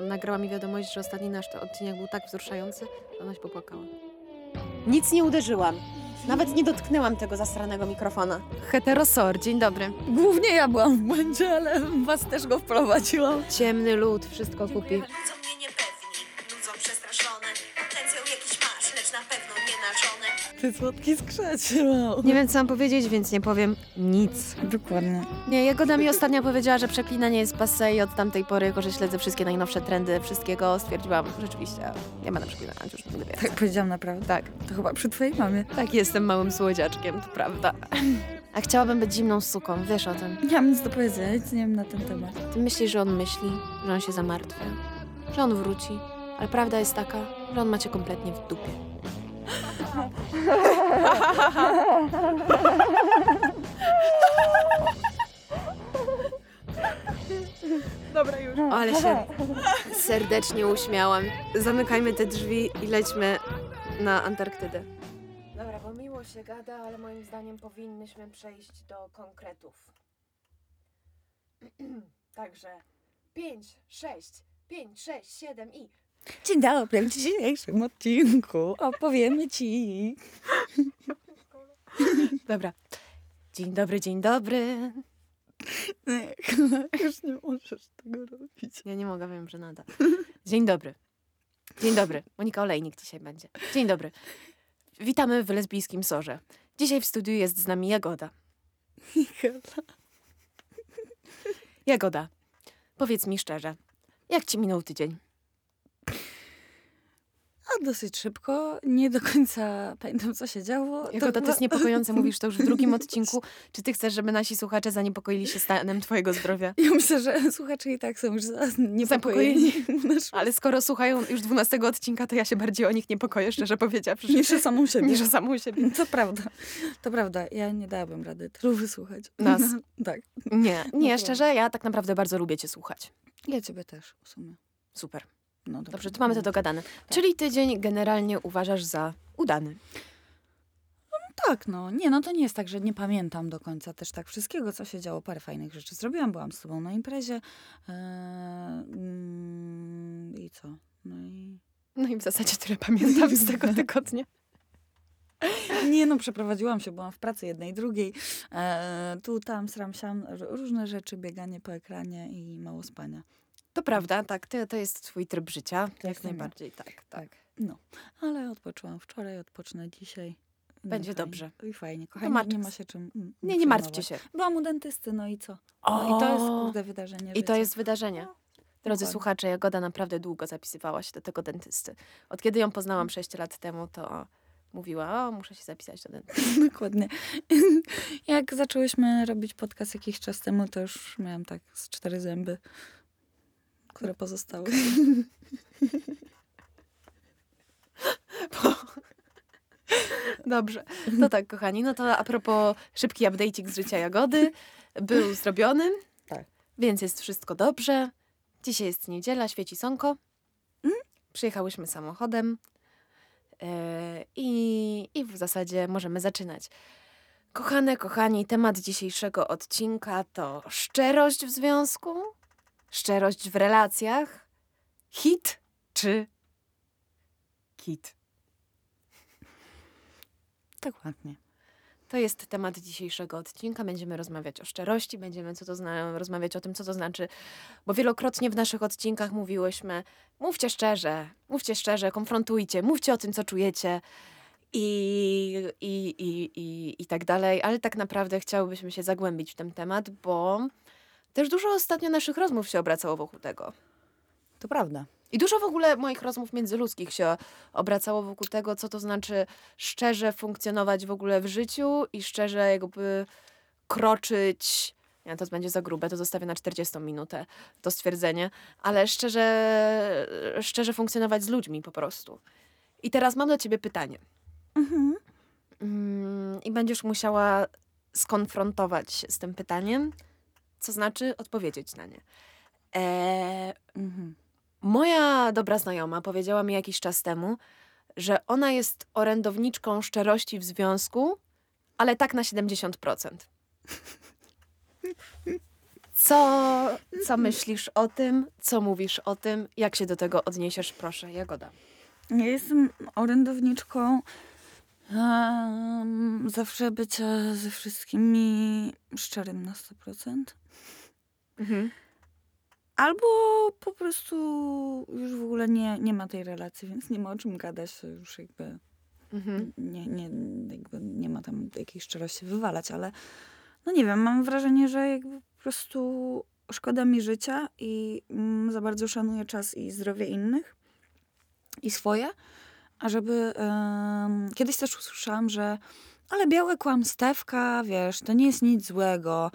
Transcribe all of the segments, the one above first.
nagrała mi wiadomość, że ostatni nasz odcinek był tak wzruszający, że ona się popłakała. Nic nie uderzyłam. Nawet nie dotknęłam tego zasranego mikrofona. Heterosor, dzień dobry. Głównie ja byłam w błędzie, ale was też go wprowadziłam. Ciemny lud, wszystko kupi. Mnie Ty słodki skrzecie, wow. Nie wiem, co mam powiedzieć, więc nie powiem nic. Dokładnie. Nie, Jagoda mi ostatnio powiedziała, że przeklinanie jest passe i od tamtej pory, jako że śledzę wszystkie najnowsze trendy wszystkiego, stwierdziłam, rzeczywiście nie będę przeklinać już nigdy więcej. Tak powiedziałam naprawdę. Tak, To chyba przy twojej mamie. tak, jestem małym słodziaczkiem, to prawda. A chciałabym być zimną suką, wiesz o tym. Nie mam nic do powiedzenia, nic nie wiem na ten temat. Ty myślisz, że on myśli, że on się zamartwia, że on wróci, ale prawda jest taka, że on macie kompletnie w dupie. Dobra już. Ale się serdecznie uśmiałam. Zamykajmy te drzwi i lećmy na Antarktydę. Dobra, bo miło się gada, ale moim zdaniem powinnyśmy przejść do konkretów. Także 5, 6, 5, 6, 7 i. Dzień dobry, w dzisiejszym odcinku opowiemy ci. Dobra. Dzień dobry, dzień dobry. Nie, już nie możesz tego robić. Ja nie mogę, wiem, że nada. Dzień dobry. Dzień dobry. Monika Olejnik dzisiaj będzie. Dzień dobry. Witamy w lesbijskim sorze. Dzisiaj w studiu jest z nami Jagoda. Jagoda, powiedz mi szczerze, jak ci minął tydzień? A dosyć szybko, nie do końca pamiętam co się działo. Jagoda, to jest niepokojące, mówisz to już w drugim odcinku. Czy ty chcesz, żeby nasi słuchacze zaniepokoili się stanem twojego zdrowia? Ja myślę, że słuchacze i tak są już niepokojeni. Ale skoro słuchają już dwunastego odcinka, to ja się bardziej o nich niepokoję, szczerze powiedziawszy. że- Niż o samą siebie. niż o samą siebie. To prawda, to prawda. Ja nie dałabym rady tylu wysłuchać. Nas. tak. Nie, nie, No szczerze, ja tak naprawdę bardzo lubię cię słuchać. Ja ciebie też w sumie. Super. No dobrze, Dobrze, to mamy to dogadane. Czyli tydzień generalnie uważasz za udany. Tak, no. Nie, no to nie jest tak, że nie pamiętam do końca też tak wszystkiego, co się działo. Parę fajnych rzeczy zrobiłam. Byłam z tobą na imprezie. Eee, mm, I co? No i... No i w zasadzie tyle pamiętam z tego tygodnia. Nie no, przeprowadziłam się, byłam w pracy jednej, drugiej. Eee, tu, tam, sram, siam. Różne rzeczy, bieganie po ekranie i mało spania. To prawda, tak, to, to jest twój tryb życia. To jak najbardziej, tak, tak. No, ale odpoczyłam wczoraj, odpocznę dzisiaj. No Będzie fajnie. dobrze. I fajnie. Kochani, nie ma się czym mm, Nie, nie martwcie się. Byłam u dentysty, no i co? No i to jest kurde wydarzenie I to życia. jest wydarzenie. No, Drodzy dokładnie. słuchacze, Jagoda naprawdę długo zapisywała się do tego dentysty. Od kiedy ją poznałam 6 lat temu, to mówiła, o, muszę się zapisać do dentysty. Dokładnie. Jak zaczęłyśmy robić podcast jakiś czas temu, to już miałam tak z cztery zęby, które pozostały. Dobrze. To tak, kochani. No to a propos szybki update'ik z życia Jagody. Był zrobiony. Tak. Więc jest wszystko dobrze. Dzisiaj jest niedziela, świeci sonko. Przyjechałyśmy samochodem. E, I, I w zasadzie możemy zaczynać. Kochane, kochani, temat dzisiejszego odcinka to szczerość w związku, szczerość w relacjach, hit czy kit. Dokładnie. To jest temat dzisiejszego odcinka. Będziemy rozmawiać o szczerości, będziemy co to zna- rozmawiać o tym, co to znaczy, bo wielokrotnie w naszych odcinkach mówiłyśmy: mówcie szczerze, mówcie szczerze, konfrontujcie, mówcie o tym, co czujecie i, i, i, i, i tak dalej, ale tak naprawdę chciałybyśmy się zagłębić w ten temat, bo też dużo ostatnio naszych rozmów się obracało wokół tego. To prawda. I dużo w ogóle moich rozmów międzyludzkich się obracało wokół tego, co to znaczy szczerze funkcjonować w ogóle w życiu i szczerze jakby kroczyć. Nie, to będzie za grube, to zostawię na 40 minutę to stwierdzenie, ale szczerze, szczerze funkcjonować z ludźmi po prostu. I teraz mam do ciebie pytanie. Mhm. Mm, I będziesz musiała skonfrontować się z tym pytaniem, co znaczy odpowiedzieć na nie. Eee, Mhm. Moja dobra znajoma powiedziała mi jakiś czas temu, że ona jest orędowniczką szczerości w związku, ale tak na 70%. Co, co myślisz o tym? Co mówisz o tym? Jak się do tego odniesiesz? Proszę, Jagoda. Ja jestem orędowniczką em, zawsze bycia ze wszystkimi szczerym na 100%. Mhm. Albo po prostu już w ogóle nie, nie ma tej relacji, więc nie ma o czym gadać, już jakby Mhm. nie, nie, jakby nie ma tam jakiejś szczerości wywalać, ale no nie wiem, mam wrażenie, że jakby po prostu szkoda mi życia i mm, za bardzo szanuję czas i zdrowie innych i swoje, a żeby kiedyś też usłyszałam, że ale białe kłamstewka, wiesz, to nie jest nic złego.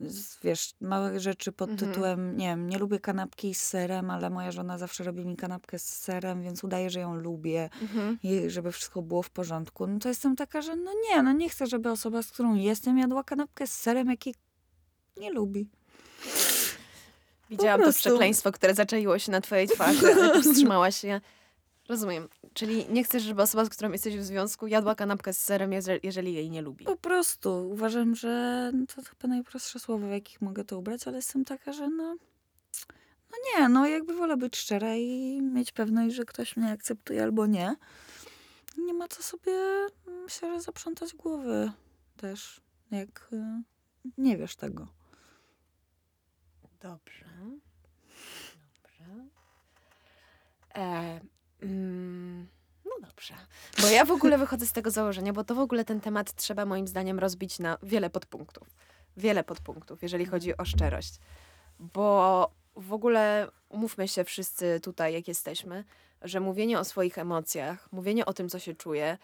Z, wiesz, małe rzeczy pod Mhm. tytułem, nie wiem, nie lubię kanapki z serem, ale moja żona zawsze robi mi kanapkę z serem, więc udaje, że ją lubię Mhm. i żeby wszystko było w porządku. No to jestem taka, że no nie, no nie chcę, żeby osoba, z którą jestem, jadła kanapkę z serem, jakiej nie lubi. Widziałam to przekleństwo, które zaczaiło się na twojej twarzy, ale powstrzymałaś się. Rozumiem. Czyli nie chcesz, żeby osoba, z którą jesteś w związku, jadła kanapkę z serem, jeże- jeżeli jej nie lubi. Po prostu uważam, że no to chyba najprostsze słowa, w jakich mogę to ubrać, ale jestem taka, że no, no nie, no jakby wolę być szczera i mieć pewność, że ktoś mnie akceptuje albo nie. Nie ma co sobie, myślę, że zaprzątać głowy też, jak y, nie wiesz tego. Dobrze. E, mm, no dobrze. Bo ja w ogóle wychodzę z tego założenia, bo to w ogóle ten temat trzeba moim zdaniem rozbić na wiele podpunktów. Wiele podpunktów, jeżeli chodzi o szczerość. Bo w ogóle umówmy się wszyscy tutaj, jak jesteśmy, że mówienie o swoich emocjach, mówienie o tym, co się czuje,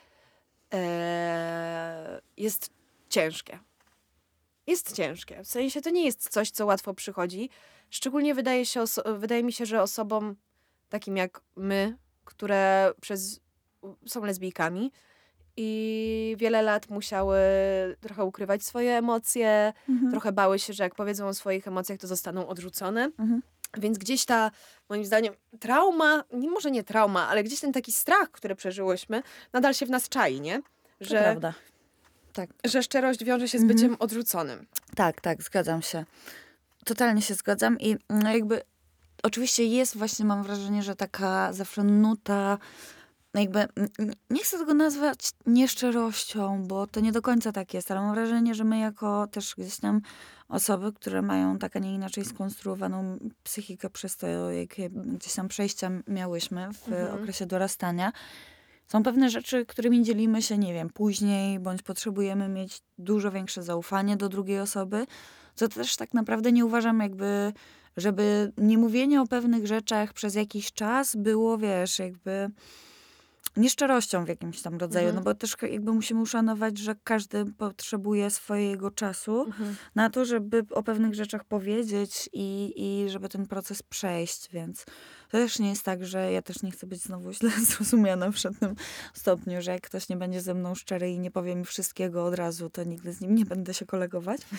e, jest ciężkie. Jest ciężkie. W sensie to nie jest coś, co łatwo przychodzi. Szczególnie wydaje, się wydaje mi się, że osobom takim jak my, które przez, są lesbijkami i wiele lat musiały trochę ukrywać swoje emocje, Mhm. trochę bały się, że jak powiedzą o swoich emocjach, to zostaną odrzucone. Mhm. Więc gdzieś ta, moim zdaniem, trauma, nie, może nie trauma, ale gdzieś ten taki strach, który przeżyłyśmy, nadal się w nas czai, nie? To Że, prawda. Tak. że szczerość wiąże się z Mhm. byciem odrzuconym. Tak, tak, zgadzam się. Totalnie się zgadzam i no jakby oczywiście jest właśnie, mam wrażenie, że taka zawsze nuta, jakby n- n- nie chcę tego nazwać nieszczerością, bo to nie do końca tak jest, ale mam wrażenie, że my jako też gdzieś tam osoby, które mają tak, a nie inaczej skonstruowaną psychikę przez to, jakie gdzieś tam przejścia miałyśmy w Mhm. okresie dorastania, są pewne rzeczy, którymi dzielimy się, nie wiem, później, bądź potrzebujemy mieć dużo większe zaufanie do drugiej osoby, co też tak naprawdę nie uważam jakby, żeby nie mówienie o pewnych rzeczach przez jakiś czas było, wiesz, jakby nieszczerością w jakimś tam rodzaju, Mhm. no bo też jakby musimy uszanować, że każdy potrzebuje swojego czasu Mhm. na to, żeby o pewnych rzeczach powiedzieć i, i żeby ten proces przejść, więc to też nie jest tak, że ja też nie chcę być znowu źle zrozumiana w żadnym stopniu, że jak ktoś nie będzie ze mną szczery i nie powie mi wszystkiego od razu, to nigdy z nim nie będę się kolegować.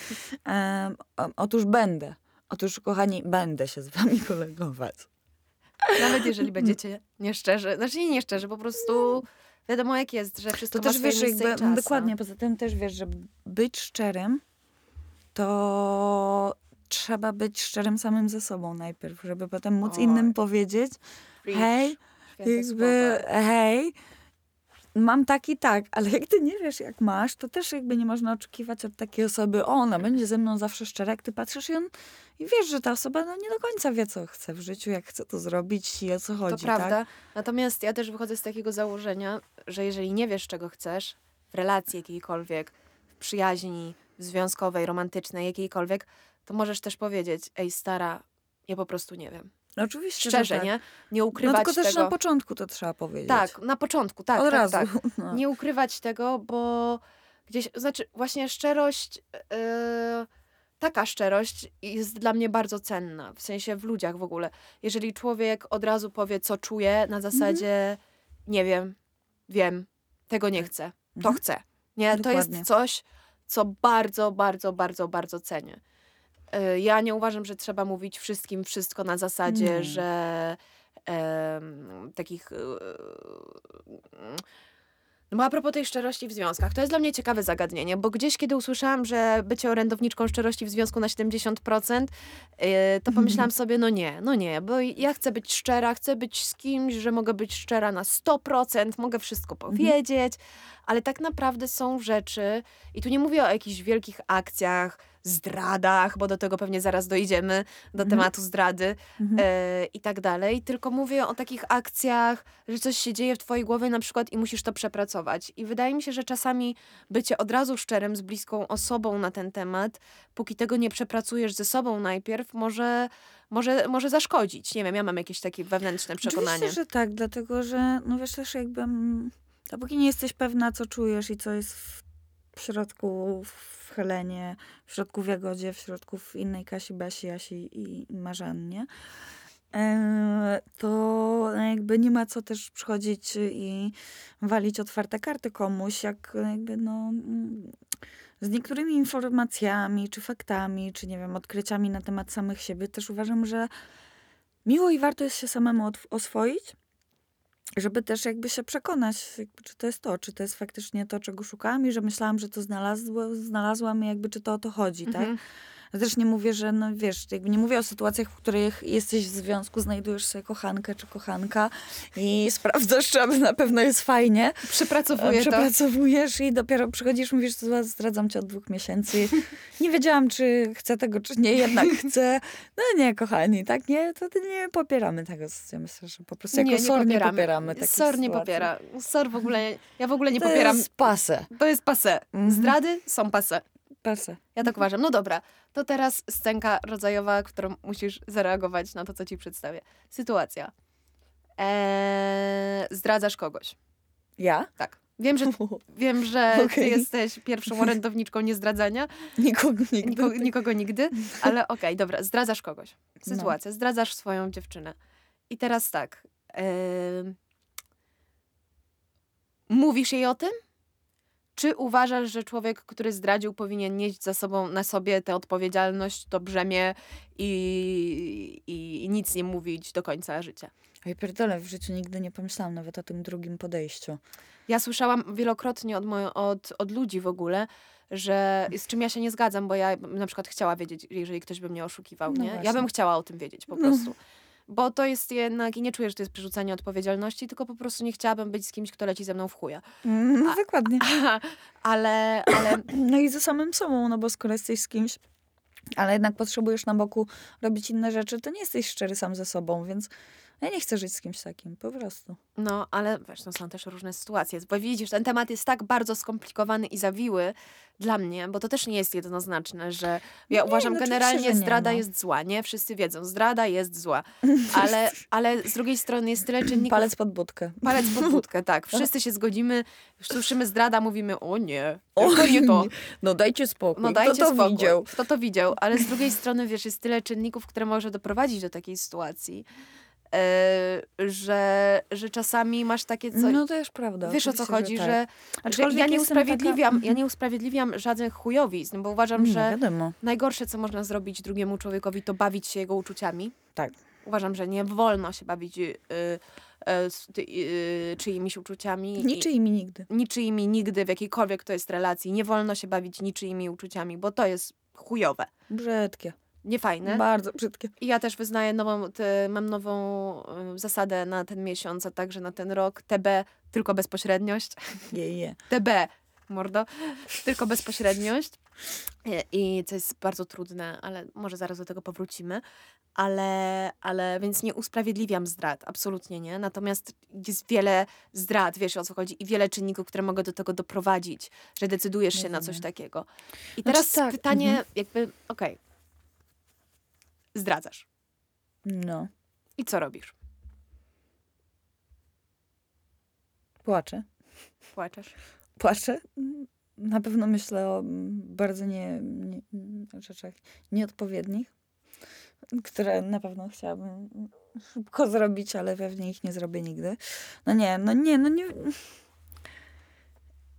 O, otóż będę. Otóż, kochani, będę się z wami kolegować. Nawet jeżeli będziecie nieszczerzy, znaczy nie nieszczerzy, po prostu wiadomo jak jest, że wszystko To ma też swoje wiesz, miejsce jakby, i czas, no. dokładnie, poza tym też wiesz, że być szczerym, to trzeba być szczerym samym ze sobą najpierw, żeby potem móc Oj. innym powiedzieć, Preach. hej, Święte jakby, słowa. hej, mam tak i tak, ale jak ty nie wiesz, jak masz, to też jakby nie można oczekiwać od takiej osoby, o, ona będzie ze mną zawsze szczera, jak ty patrzysz i, on, i wiesz, że ta osoba no, nie do końca wie, co chce w życiu, jak chce to zrobić i o co chodzi, To prawda. tak? Natomiast ja też wychodzę z takiego założenia, że jeżeli nie wiesz, czego chcesz, w relacji jakiejkolwiek, w przyjaźni związkowej, romantycznej, jakiejkolwiek, to możesz też powiedzieć, ej stara, ja po prostu nie wiem. No, oczywiście, Szczerze, tak. nie? Nie No ukrywać tylko też tego. na początku to trzeba powiedzieć. Tak, na początku, tak, Od tak, razu. tak. No. Nie ukrywać tego, bo gdzieś, znaczy właśnie szczerość, yy, taka szczerość jest dla mnie bardzo cenna, w sensie w ludziach w ogóle. Jeżeli człowiek od razu powie, co czuje, na zasadzie nie wiem, wiem, tego nie chcę, to Mhm. chcę. Nie, to Dokładnie. jest coś, co bardzo, bardzo, bardzo, bardzo cenię. Yy, Ja nie uważam, że trzeba mówić wszystkim wszystko na zasadzie, Nie. że em, takich yy, No a propos tej szczerości w związkach, to jest dla mnie ciekawe zagadnienie, bo gdzieś kiedy usłyszałam, że bycie orędowniczką szczerości w związku na 70%, yy, to pomyślałam sobie, no nie, no nie, bo ja chcę być szczera, chcę być z kimś, że mogę być szczera na 100%, mogę wszystko powiedzieć, ale tak naprawdę są rzeczy, i tu nie mówię o jakichś wielkich akcjach, zdradach, bo do tego pewnie zaraz dojdziemy, do Mhm. tematu zdrady Mhm. e, i tak dalej, tylko mówię o takich akcjach, że coś się dzieje w twojej głowie na przykład i musisz to przepracować. I wydaje mi się, że czasami bycie od razu szczerym z bliską osobą na ten temat, póki tego nie przepracujesz ze sobą najpierw, może, może, może zaszkodzić. Nie wiem, ja mam jakieś takie wewnętrzne przekonanie. Oczywiście, że tak, dlatego że, no wiesz, też jakby, dopóki nie jesteś pewna, co czujesz i co jest w, środku w Helenie, w środku w Jagodzie, w środku w innej Kasi, Basi, Jasi i, Marzannie, e, to jakby nie ma co też przychodzić i walić otwarte karty komuś, jak jakby no mm, z niektórymi informacjami, czy faktami, czy nie wiem, odkryciami na temat samych siebie, też uważam, że miło i warto jest się samemu oswoić, żeby też jakby się przekonać, czy to jest to, czy to jest faktycznie to, czego szukałam i że myślałam, że to znalazłam i jakby czy to o to chodzi, tak? Mhm. Ja też nie mówię, że no wiesz, jakby nie mówię o sytuacjach, w których jesteś w związku, znajdujesz sobie kochankę czy kochanka i sprawdzasz, czy na pewno jest fajnie. Przepracowuję to. Przepracowujesz i dopiero przychodzisz, mówisz, "Zła- zdradzam cię od dwóch miesięcy. Nie wiedziałam, czy chcę tego, czy nie, jednak chcę. No nie, kochani, tak nie, to nie popieramy tego. Ja myślę, że po prostu jako SOR nie popieramy takich SOR nie sytuacji. popiera. SOR w ogóle, ja w ogóle nie to popieram. jest pase. To jest pase. Mhm. Zdrady są pase. Pase. Ja tak uważam. No dobra, to teraz scenka rodzajowa, którą musisz zareagować na to, co ci przedstawię. Sytuacja. Eee, zdradzasz kogoś. Ja? Tak. Wiem, że, wiem, że ty Okej. jesteś pierwszą orędowniczką niezdradzania. Nikogo nigdy. Nikogo, nikogo nigdy, ale okej, dobra, zdradzasz kogoś. No. Sytuacja, zdradzasz swoją dziewczynę. I teraz tak. em, mówisz jej o tym? Czy uważasz, że człowiek, który zdradził, powinien nieść za sobą na sobie tę odpowiedzialność, to brzemię i, i, i nic nie mówić do końca życia? Oj, pierdolę, w życiu nigdy nie pomyślałam nawet o tym drugim podejściu. Ja słyszałam wielokrotnie od, mojo, od, od ludzi w ogóle, że z czym ja się nie zgadzam, bo ja bym na przykład chciała wiedzieć, jeżeli ktoś by mnie oszukiwał, No nie? Ja właśnie. bym chciała o tym wiedzieć po No. Bo to jest jednak, i nie czuję, że to jest przerzucanie odpowiedzialności, tylko po prostu nie chciałabym być z kimś, kto leci ze mną w chuja. No, dokładnie. ale, ale No i ze samym sobą, no bo skoro jesteś z kimś, ale jednak potrzebujesz na boku robić inne rzeczy, to nie jesteś szczery sam ze sobą, więc ja nie chcę żyć z kimś takim, po prostu. No, ale wiesz, no są też różne sytuacje. Bo widzisz, ten temat jest tak bardzo skomplikowany i zawiły dla mnie, bo to też nie jest jednoznaczne, że ja Nie, uważam no oczywiście, generalnie że nie, zdrada no. jest zła, nie? Wszyscy wiedzą, zdrada jest zła. Ale, ale z drugiej strony jest tyle czynników. Palec pod budkę. Palec pod wódkę, tak. Wszyscy się zgodzimy, słyszymy zdrada, mówimy, o nie, tylko nie to. No dajcie spokój. No dajcie Kto to spokój. widział? Kto to widział? Ale z drugiej strony, wiesz, jest tyle czynników, które może doprowadzić do takiej sytuacji, że, że czasami masz takie coś... No to jest prawda. Wiesz o co chodzi, tak. że, że Aczkolwiek ja nie jestem taka- usprawiedliwiam, ja nie usprawiedliwiam żadnych chujowizn, bo uważam, No że wiadomo. najgorsze, co można zrobić drugiemu człowiekowi, to bawić się jego uczuciami. Tak. Uważam, że nie wolno się bawić y, y, z ty, y, czyimiś uczuciami. Niczyimi nigdy. niczyimi nigdy w jakiejkolwiek to jest relacji. Nie wolno się bawić niczyimi uczuciami, bo to jest chujowe, Brzydkie. Niefajne. Bardzo brzydkie. I ja też wyznaję nową, te, mam nową y, zasadę na ten miesiąc, a także na ten rok. TB, tylko bezpośredniość. Je, je. TB, mordo, tylko bezpośredniość. I- co jest bardzo trudne, ale może zaraz do tego powrócimy. Ale, ale więc nie usprawiedliwiam zdrad, absolutnie nie. Natomiast jest wiele zdrad, wiesz o co chodzi, i wiele czynników, które mogą do tego doprowadzić, że decydujesz się na coś takiego. I Znaczy teraz tak, pytanie, mhm. jakby, okej, zdradzasz. No. I co robisz? Płaczę. Płaczesz? Płaczę. Na pewno myślę o bardzo nie, nie, rzeczach nieodpowiednich, które na pewno chciałabym szybko zrobić, ale pewnie ich nie zrobię nigdy. No nie, no nie, no nie.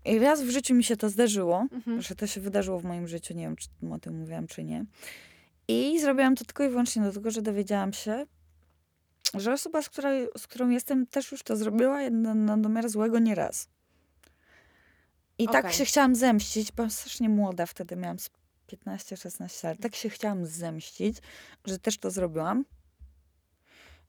I raz w życiu mi się to zdarzyło, Mhm. że to się wydarzyło w moim życiu, nie wiem, czy o tym mówiłam, czy nie. I zrobiłam to tylko i wyłącznie dlatego, że dowiedziałam się, że osoba, z, której, z którą jestem, też już to zrobiła, na, na domiar złego nie raz. I tak Okej. się chciałam zemścić, byłam strasznie młoda wtedy, miałam z 15-16 lat. Tak się chciałam zemścić, że też to zrobiłam.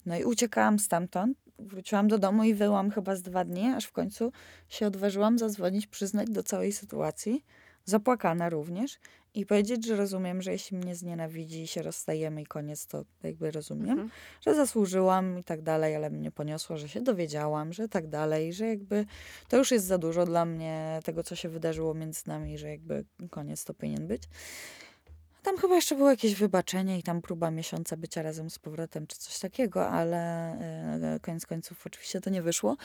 No i uciekałam stamtąd. Wróciłam do domu i wyłam chyba z dwa dni, aż w końcu się odważyłam zadzwonić, przyznać do całej sytuacji. Zapłakana również. I powiedzieć, że rozumiem, że jeśli mnie znienawidzi i się rozstajemy i koniec, to jakby rozumiem Mhm. że zasłużyłam i tak dalej, ale mnie poniosło, że się dowiedziałam, że tak dalej, że jakby to już jest za dużo dla mnie tego, co się wydarzyło między nami, że jakby koniec to powinien być. Tam chyba jeszcze było jakieś wybaczenie i tam próba miesiąca bycia razem z powrotem, czy coś takiego, ale e, koniec końców oczywiście to nie wyszło.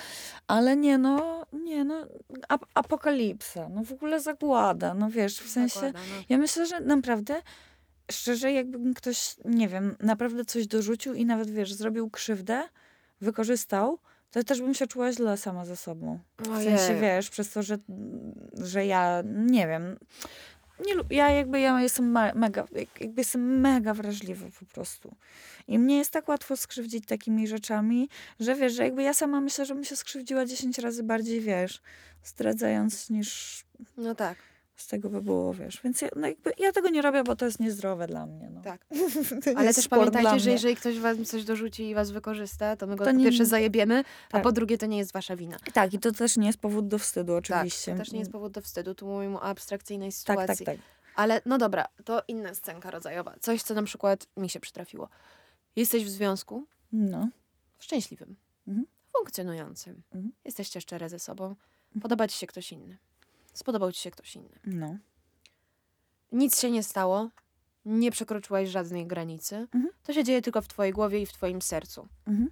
Ale nie no, nie no, ap- apokalipsa, no w ogóle zagłada, no wiesz, w sensie... Zakładam, no. Ja myślę, że naprawdę, szczerze, jakby ktoś, nie wiem, naprawdę coś dorzucił i nawet, wiesz, zrobił krzywdę, wykorzystał, to też bym się czuła źle sama ze sobą. W Ojej. sensie, wiesz, przez to, że, że ja, nie wiem, nie, ja jakby, ja jestem mega, jak- jakby jestem mega wrażliwa po prostu. I mnie jest tak łatwo skrzywdzić takimi rzeczami, że wiesz, że jakby ja sama myślę, że bym się skrzywdziła 10 razy bardziej, wiesz, zdradzając niż No tak, z tego by było, wiesz. Więc ja, no jakby, ja tego nie robię, bo to jest niezdrowe dla mnie. No. tak. Ale też pamiętajcie, że jeżeli ktoś wam coś dorzuci i was wykorzysta, to my go To nie- pierwsze zajebiemy, a Tak. po drugie to nie jest wasza wina. Tak, i to też nie jest powód do wstydu, oczywiście. Tak, to też nie jest powód do wstydu. Tu mówimy o abstrakcyjnej Tak, sytuacji. tak, tak. Ale no dobra, to inna scenka rodzajowa. Coś, co na przykład mi się przytrafiło. Jesteś w związku No. szczęśliwym, Mhm. funkcjonującym. Mhm. Jesteście szczere ze sobą. Podoba ci się ktoś inny. Spodobał ci się ktoś inny. No. Nic się nie stało. Nie przekroczyłaś żadnej granicy. Mhm. To się dzieje tylko w twojej głowie i w twoim sercu. Mhm.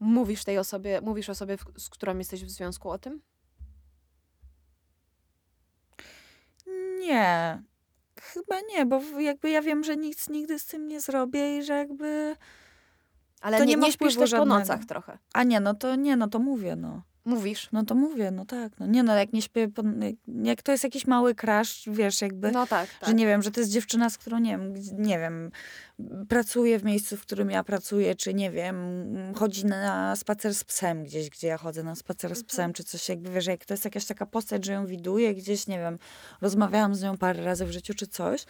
Mówisz tej osobie, mówisz osobie, z którą jesteś w związku o tym? Nie. Chyba nie, bo jakby ja wiem, że nic nigdy z tym nie zrobię i że jakby... Ale To nie, nie nie śpisz też żadnego. po nocach trochę. A nie, no to nie, no to mówię, no. Mówisz. No to mówię, no tak. No nie no, jak nie śpię, jak, to jest jakiś mały crash, wiesz, jakby... No tak, tak. Że nie wiem, że to jest dziewczyna, z którą nie wiem, nie wiem, pracuje w miejscu, w którym ja pracuję, czy nie wiem, chodzi na spacer z psem gdzieś, gdzie ja chodzę na spacer z psem, czy coś jakby, wiesz, jak to jest jakaś taka postać, że ją widuję gdzieś, nie wiem, rozmawiałam z nią parę razy w życiu, czy coś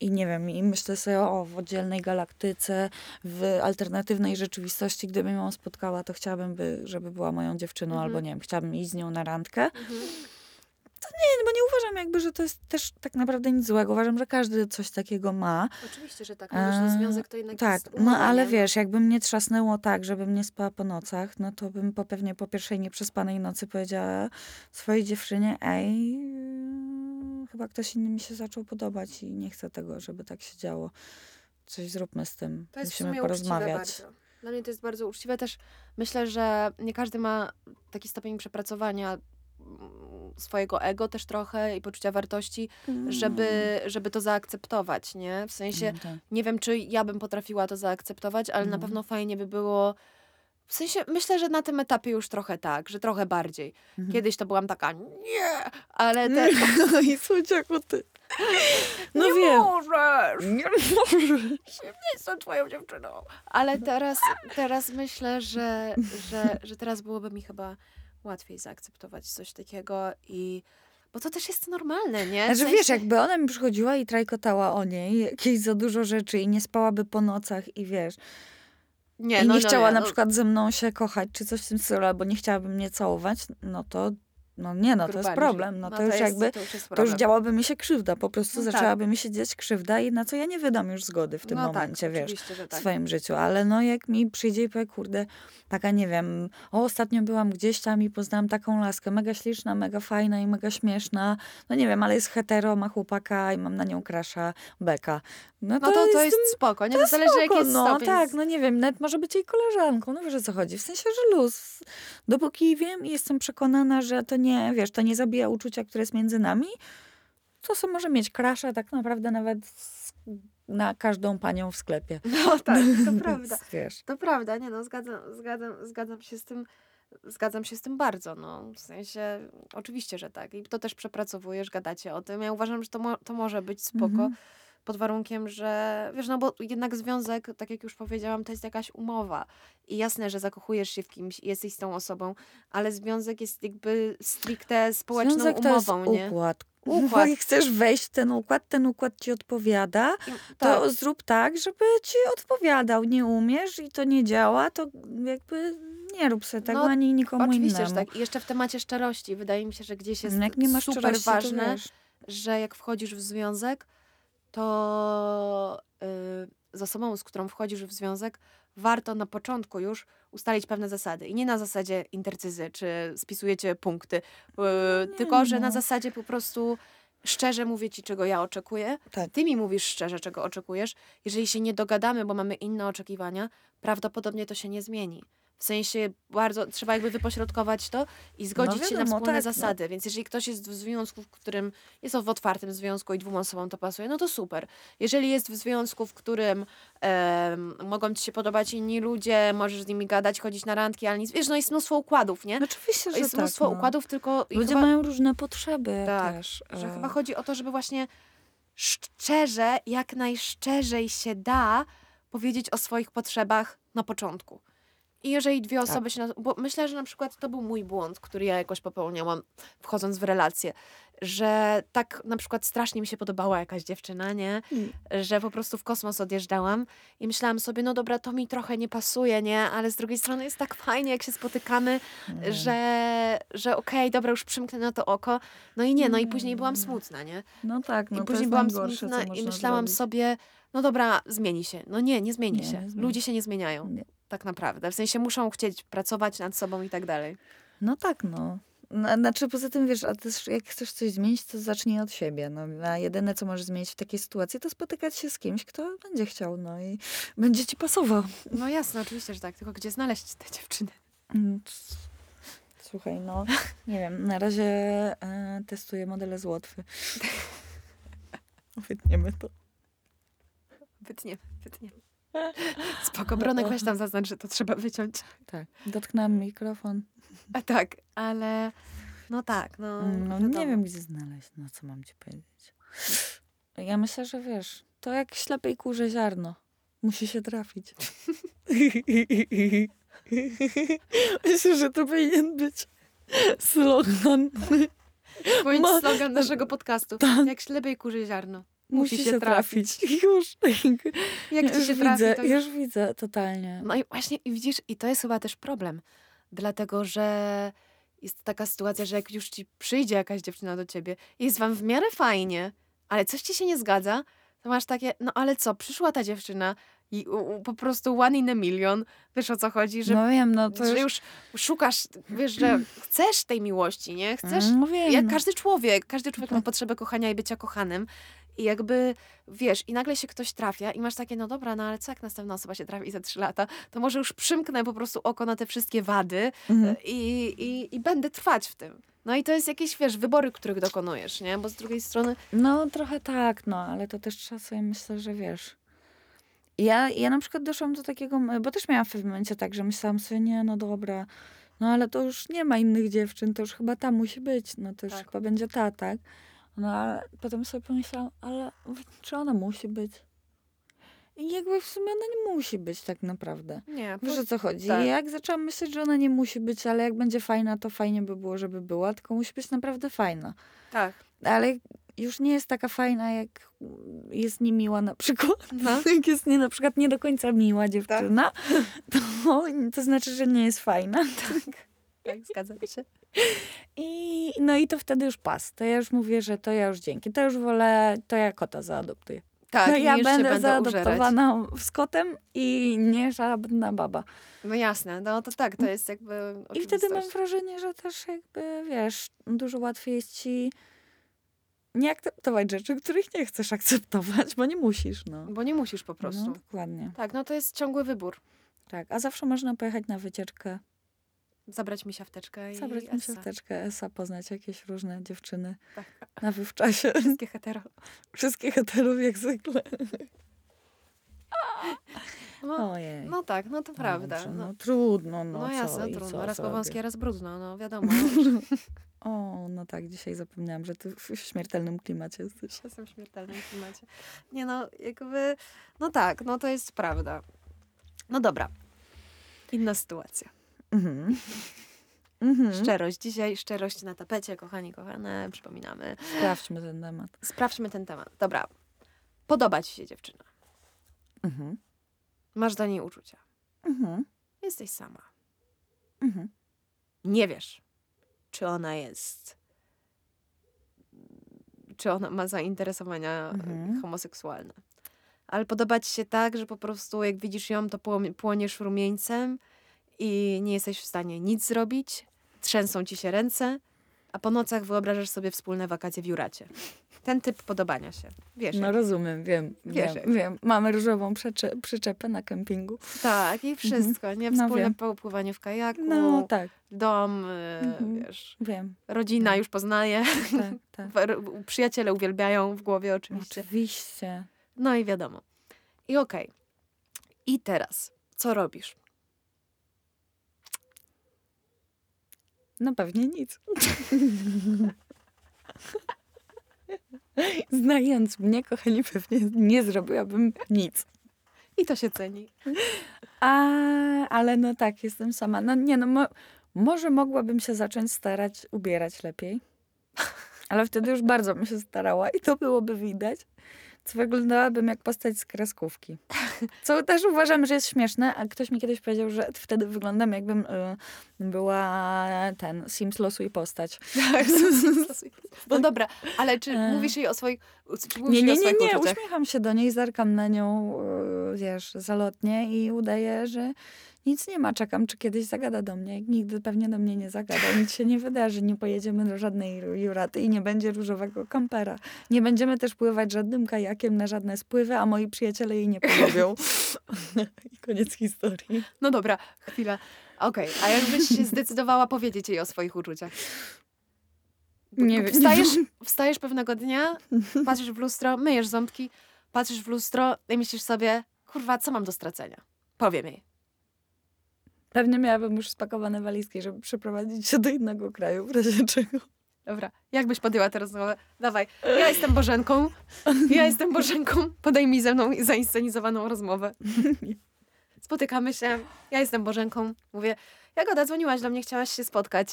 i nie wiem, i myślę sobie, o, w oddzielnej galaktyce, w alternatywnej rzeczywistości, gdybym ją spotkała, to chciałabym, by, żeby była moją dziewczyną, Mhm. albo nie wiem, chciałabym iść z nią na randkę, Mhm. Nie, bo nie uważam jakby, że to jest też tak naprawdę nic złego. Uważam, że każdy coś takiego ma. Oczywiście, że tak. Mówisz, że związek to jednak tak, jest no umowa, ale nie? wiesz, jakby mnie trzasnęło tak, żebym nie spała po nocach, no to bym po pewnie po pierwszej nieprzespanej nocy powiedziała swojej dziewczynie, ej, yy, chyba ktoś inny mi się zaczął podobać i nie chcę tego, żeby tak się działo. Coś zróbmy z tym. To jest w Musimy sumie porozmawiać. bardzo. Dla mnie to jest bardzo uczciwe. Też myślę, że nie każdy ma taki stopień przepracowania swojego ego też trochę i poczucia wartości, żeby, żeby to zaakceptować, nie? W sensie, Mm, tak. nie wiem, czy ja bym potrafiła to zaakceptować, ale na No. pewno fajnie by było. W sensie, myślę, że na tym etapie już trochę tak, że trochę bardziej. Mhm. Kiedyś to byłam taka, nie, ale te, No i słodziaku ty. No nie wiem. możesz, Nie możesz. nie jestem twoją dziewczyną. Ale teraz, teraz myślę, że, że, że teraz byłoby mi chyba łatwiej zaakceptować coś takiego i bo to też jest normalne, nie? W Znaczy sensie- wiesz, jakby ona mi przychodziła i trajkotała o niej jakieś za dużo rzeczy i nie spałaby po nocach i wiesz, nie, i no, nie no, chciała nie, na no, przykład ze mną się kochać, czy coś w tym stylu, albo nie chciałaby mnie całować, no to, no nie, no to jest problem. No to już jest, jakby, to już, jest to już działaby mi się krzywda, po prostu No tak. zaczęłaby mi się dziać krzywda i na co ja nie wydam już zgody w tym no momencie, tak, wiesz. W tak. swoim życiu, ale no jak mi przyjdzie i powie, kurde, taka nie wiem, o ostatnio byłam gdzieś tam i poznałam taką laskę, mega śliczna, mega fajna i mega śmieszna, no nie wiem, ale jest hetero, ma chłopaka i mam na nią krasza, beka. No to, No to, to jest jest spoko, nie? To, zależy spoko, jaki jest no stopień. tak, no nie wiem, nawet może być jej koleżanką, no wiesz o co chodzi, w sensie, że luz. Dopóki wiem i jestem przekonana, że to nie, wiesz, to nie zabija uczucia, które jest między nami, to sobie może mieć krasza tak naprawdę nawet na każdą panią w sklepie. No tak, to prawda. Wiesz. To prawda, nie no, zgadzam, zgadzam, zgadzam się z tym, zgadzam się z tym bardzo, no, w sensie, oczywiście, że tak i to też przepracowujesz, gadacie o tym, ja uważam, że to, mo- to może być spoko, Mhm. Pod warunkiem, że wiesz, no bo jednak związek, tak jak już powiedziałam, to jest jakaś umowa. I jasne, że zakochujesz się w kimś i jesteś z tą osobą, ale związek jest jakby stricte społeczną Związek to jest umową, nie? układ. Układ. Jak chcesz wejść w ten układ, ten układ ci odpowiada, I- to tak. zrób tak, żeby ci odpowiadał. Nie umiesz i to nie działa, to jakby nie rób sobie tego No, ani nikomu Oczywiście, innemu. że tak. I jeszcze w temacie szczerości. Wydaje mi się, że gdzieś jest Jak nie masz super ważne, że jak wchodzisz w związek, to y, z osobą, z którą wchodzisz w związek, warto na początku już ustalić pewne zasady. I nie na zasadzie intercyzy, czy spisujecie punkty, y, tylko że na zasadzie po prostu szczerze mówię ci, czego ja oczekuję. Tak. Ty mi mówisz szczerze, czego oczekujesz. Jeżeli się nie dogadamy, bo mamy inne oczekiwania, prawdopodobnie to się nie zmieni. W sensie bardzo trzeba jakby wypośrodkować to i zgodzić się na wiadomo, wspólne tak, no. zasady. Więc jeżeli ktoś jest w związku, w którym jest w otwartym związku i dwóm osobom to pasuje, no to super. Jeżeli jest w związku, w którym em, mogą ci się podobać inni ludzie, możesz z nimi gadać, chodzić na randki, ale nic, wiesz, no jest mnóstwo układów, nie? Oczywiście, że Jest tak. mnóstwo no. układów, tylko Ludzie chyba, mają różne potrzeby Tak, też. że e, chyba chodzi o to, żeby właśnie szczerze, jak najszczerzej się da powiedzieć o swoich potrzebach na początku. I jeżeli dwie Tak. osoby się. Na, bo myślę, że na przykład to był mój błąd, który ja jakoś popełniałam, wchodząc w relacje, że tak na przykład strasznie mi się podobała jakaś dziewczyna, nie? Mm. Że po prostu w kosmos odjeżdżałam i myślałam sobie, no dobra, to mi trochę nie pasuje, nie? Ale z drugiej strony jest tak fajnie, jak się spotykamy, Mm. że, że okej, dobra, już przymknę na to oko. No i nie, no i później byłam Mm. smutna, nie? No tak, no I to później byłam najgorsze, smutna i myślałam zrobić. sobie, no dobra, zmieni się. No nie, nie zmieni Nie, się. nie zmieni Ludzie się nie zmieniają. Nie. Tak naprawdę. W sensie muszą chcieć pracować nad sobą i tak dalej. No tak, no. No, Znaczy poza tym, wiesz, a też jak chcesz coś zmienić, to zacznij od siebie. No, a jedyne, co możesz zmienić w takiej sytuacji, to spotykać się z kimś, kto będzie chciał, no i będzie ci pasował. No jasne, oczywiście, że tak. Tylko gdzie znaleźć te dziewczyny? Mm, Słuchaj, no, nie wiem, na razie e, testuję modele z Łotwy. Wytniemy to. Wytnie, wytnie. Spoko, Bronek, weź tam zaznacz, że to trzeba wyciąć. Tak. Dotknęłam mikrofon. A tak, ale no tak, no. No, wiadomo. nie wiem, gdzie znaleźć, no co mam ci powiedzieć. Ja myślę, że wiesz, to jak ślepej kurze ziarno. Musi się trafić. Myślę, że to powinien być slogan. Powinien slogan naszego podcastu. Tak. Jak ślepej kurzy ziarno. Musi, się trafić. Już. Jak ci już się trafi, widzę, to już widzę, totalnie. No i właśnie, i widzisz, i to jest chyba też problem. Dlatego, że jest taka sytuacja, że jak już ci przyjdzie jakaś dziewczyna do ciebie, jest wam w miarę fajnie, ale coś ci się nie zgadza, to masz takie, no ale co, przyszła ta dziewczyna i u, u, po prostu one in a million, wiesz o co chodzi, że, no wiem, no to że już... już szukasz, wiesz, że chcesz tej miłości, nie? Chcesz, no wiem, jak każdy człowiek, każdy człowiek ma Tak. potrzebę kochania i bycia kochanym. I jakby, wiesz, i nagle się ktoś trafia i masz takie, no dobra, no ale co jak następna osoba się trafi za trzy lata, to może już przymknę po prostu oko na te wszystkie wady Mhm. i, i, i będę trwać w tym. No i to jest jakieś, wiesz, wybory, których dokonujesz, nie? Bo z drugiej strony, No trochę tak, no, ale to też trzeba sobie myślę, że wiesz. Ja, ja na przykład doszłam do takiego, bo też miałam w pewnym momencie tak, że myślałam sobie, nie, no dobra, no ale to już nie ma innych dziewczyn, to już chyba ta musi być, no to już Tak. chyba będzie ta, tak? No ale potem sobie pomyślałam, ale czy ona musi być? I jakby w sumie ona nie musi być tak naprawdę. nie, Wiesz o co chodzi? tak. Jak zaczęłam myśleć, że ona nie musi być, ale jak będzie fajna, to fajnie by było, żeby była, tylko musi być naprawdę fajna tak. ale już nie jest taka fajna, jak jest niemiła na przykład. No. Jak jest nie, na przykład nie do końca miła dziewczyna, to, to znaczy, że nie jest fajna. Tak, zgadzam się. I, no i to wtedy już pas. To ja już mówię, że to ja już dzięki. To już wolę, to ja kota zaadoptuję. Tak, no ja będę będę użerać. zaadoptowana z kotem i nie żadna baba. No jasne, no to tak, to jest jakby I wtedy mam wrażenie, że też jakby, wiesz, dużo łatwiej jest ci nie akceptować rzeczy, których nie chcesz akceptować, bo nie musisz, no. Bo nie musisz po prostu. No, dokładnie. Tak, no to jest ciągły wybór. Tak, a zawsze można pojechać na wycieczkę, Zabrać mi siafteczkę i zabrać mi Essa. siosteczkę Esa, poznać jakieś różne dziewczyny Tak. na wywczasie. Wszystkie hetero. Wszystkich heterów jak zwykle. No, Ojej. no tak, no to prawda. Dobrze, No, no, trudno, no, no co, jasne, i trudno. co Raz po zrobię? wąskie, raz brudno, no wiadomo. O, no tak, dzisiaj zapomniałam, że ty w śmiertelnym klimacie jesteś. Jestem w śmiertelnym klimacie. Nie no, jakby, no tak, no to jest prawda. No dobra. Inna sytuacja. Mhm. Mhm. Szczerość. Dzisiaj szczerość na tapecie, kochani, kochane, przypominamy. Sprawdźmy ten temat. Sprawdźmy ten temat. Dobra. Podoba ci się dziewczyna. Mhm. Masz do niej uczucia. Mhm. Jesteś sama. Mhm. Nie wiesz, czy ona jest. Czy ona ma zainteresowania Mhm. homoseksualne. Ale podoba ci się tak, że po prostu jak widzisz ją, to płoniesz rumieńcem i nie jesteś w stanie nic zrobić. Trzęsą ci się ręce, a po nocach wyobrażasz sobie wspólne wakacje w Juracie. Ten typ podobania się. Wiesz, No rozumiem, wiem, Wiesz, wiem, wiem. Mamy różową przyczepę na kempingu. tak, i wszystko, nie? No Wspólne wiem. popływanie w kajaku, No tak, dom, y, Mhm. wiesz, wiem. rodzina już poznaje, Tak, tak. przyjaciele uwielbiają w głowie oczywiście. Oczywiście. No i wiadomo. I okej. I teraz, co robisz? No pewnie nic. Znając mnie, kochani, pewnie nie zrobiłabym nic. I to się ceni. A, ale no tak, jestem sama. No nie, no mo, może mogłabym się zacząć starać ubierać lepiej. Ale wtedy już bardzo bym się starała i to byłoby widać. Co wyglądałabym jak postać z kreskówki. Co też uważam, że jest śmieszne, a ktoś mi kiedyś powiedział, że wtedy wyglądam jakbym y, była ten Sims losuj postać. Tak, no dobra, ale czy E. mówisz jej o swoich, Nie, nie, nie, nie, uśmiecham się do niej, zerkam na nią, yy, wiesz, zalotnie i udaję, że nic nie ma. Czekam, czy kiedyś zagada do mnie. Nigdy pewnie do mnie nie zagada. Nic się nie wydarzy. Nie pojedziemy do żadnej juraty i nie będzie różowego kampera. Nie będziemy też pływać żadnym kajakiem na żadne spływy, a moi przyjaciele jej nie polubią. I koniec historii. No dobra, chwila. Okej, a jakbyś się zdecydowała powiedzieć jej o swoich uczuciach? Nie wiem. Wstajesz, wstajesz pewnego dnia, patrzysz w lustro, myjesz ząbki, patrzysz w lustro i myślisz sobie, kurwa, co mam do stracenia? Powiem jej. Pewnie miałabym już spakowane walizki, żeby przeprowadzić się do innego kraju, w razie czego. Dobra, jak byś podjęła tę rozmowę? Dawaj, ja jestem Bożenką, ja jestem Bożenką, podejmij ze mną zainscenizowaną rozmowę. Spotykamy się, ja jestem Bożenką, mówię, Jagoda, dzwoniłaś do mnie, chciałaś się spotkać.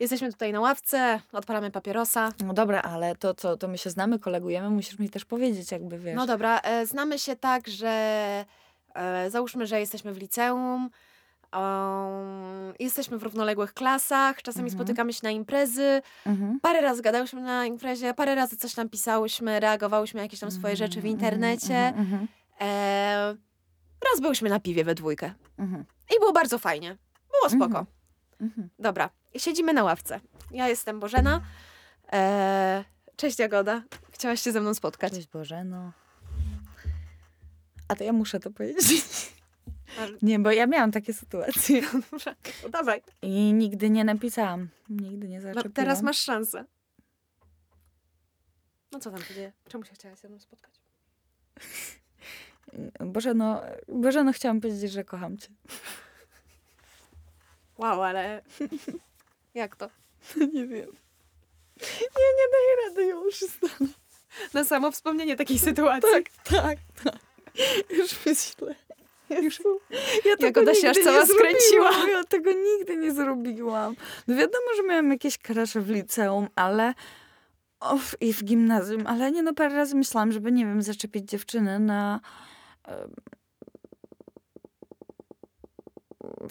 Jesteśmy tutaj na ławce, odpalamy papierosa. No dobra, ale to co, to my się znamy, kolegujemy, musisz mi też powiedzieć, jakby wiesz. No dobra, e, znamy się tak, że e, załóżmy, że jesteśmy w liceum, um, jesteśmy w równoległych klasach, czasami Mhm. spotykamy się na imprezy, Mhm. parę razy gadałyśmy na imprezie, parę razy coś tam pisałyśmy, reagowałyśmy na jakieś tam swoje rzeczy w Mhm, internecie. mhm, mhm, E, raz byłyśmy na piwie we dwójkę mhm, i było bardzo fajnie. Było spoko. Mhm. mhm. Dobra, siedzimy na ławce. Ja jestem Bożena. E, cześć Jagoda, chciałaś się ze mną spotkać. Cześć Boże, no. A to ja muszę to powiedzieć. Ale- Nie, bo ja miałam takie sytuacje Dobrze, no dawaj. i nigdy nie napisałam. Nigdy nie No, zaczepiłam. teraz masz szansę. No co tam się dzieje? Czemu się chciałaś ze mną spotkać? Boże, no, Boże, no chciałam powiedzieć, że kocham cię. Wow, ale jak to? nie wiem. Nie, nie daję rady, ja już stanę. Na samo wspomnienie takiej sytuacji. Tak, tak, tak. Już myślę. Już, ja tego aż nigdy nie cała skręciła. Ja tego nigdy nie zrobiłam. No wiadomo, że miałam jakieś krasze w liceum, ale of, i w gimnazjum, ale nie no, parę razy myślałam, żeby, nie wiem, zaczepić dziewczynę na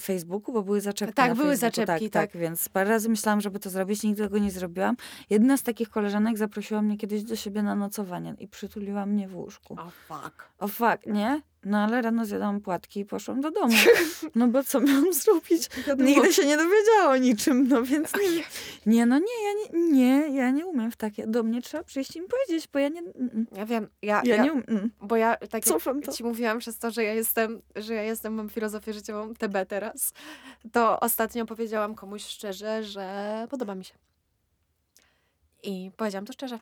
Facebooku, bo były zaczepki Tak, na były Facebooku, zaczepki, tak, tak. tak. Więc parę razy myślałam, żeby to zrobić, nigdy tego nie zrobiłam. Jedna z takich koleżanek zaprosiła mnie kiedyś do siebie na nocowanie i przytuliła mnie w łóżku. O fuck. O fuck, nie? No ale rano zjadłam płatki i poszłam do domu. No bo co miałam zrobić? Nigdy się nie dowiedziała o niczym, no więc nie. Nie, no nie, ja nie, nie, ja nie umiem w takie. Do mnie trzeba przyjść i im powiedzieć, bo ja nie. mm, Ja wiem, ja, Ja ja, nie umiem. bo ja tak jak Cofam to. ci mówiłam przez to, że ja jestem, że ja jestem, mam filozofię życiową TB teraz, to ostatnio powiedziałam komuś szczerze, że podoba mi się. I powiedziałam to szczerze.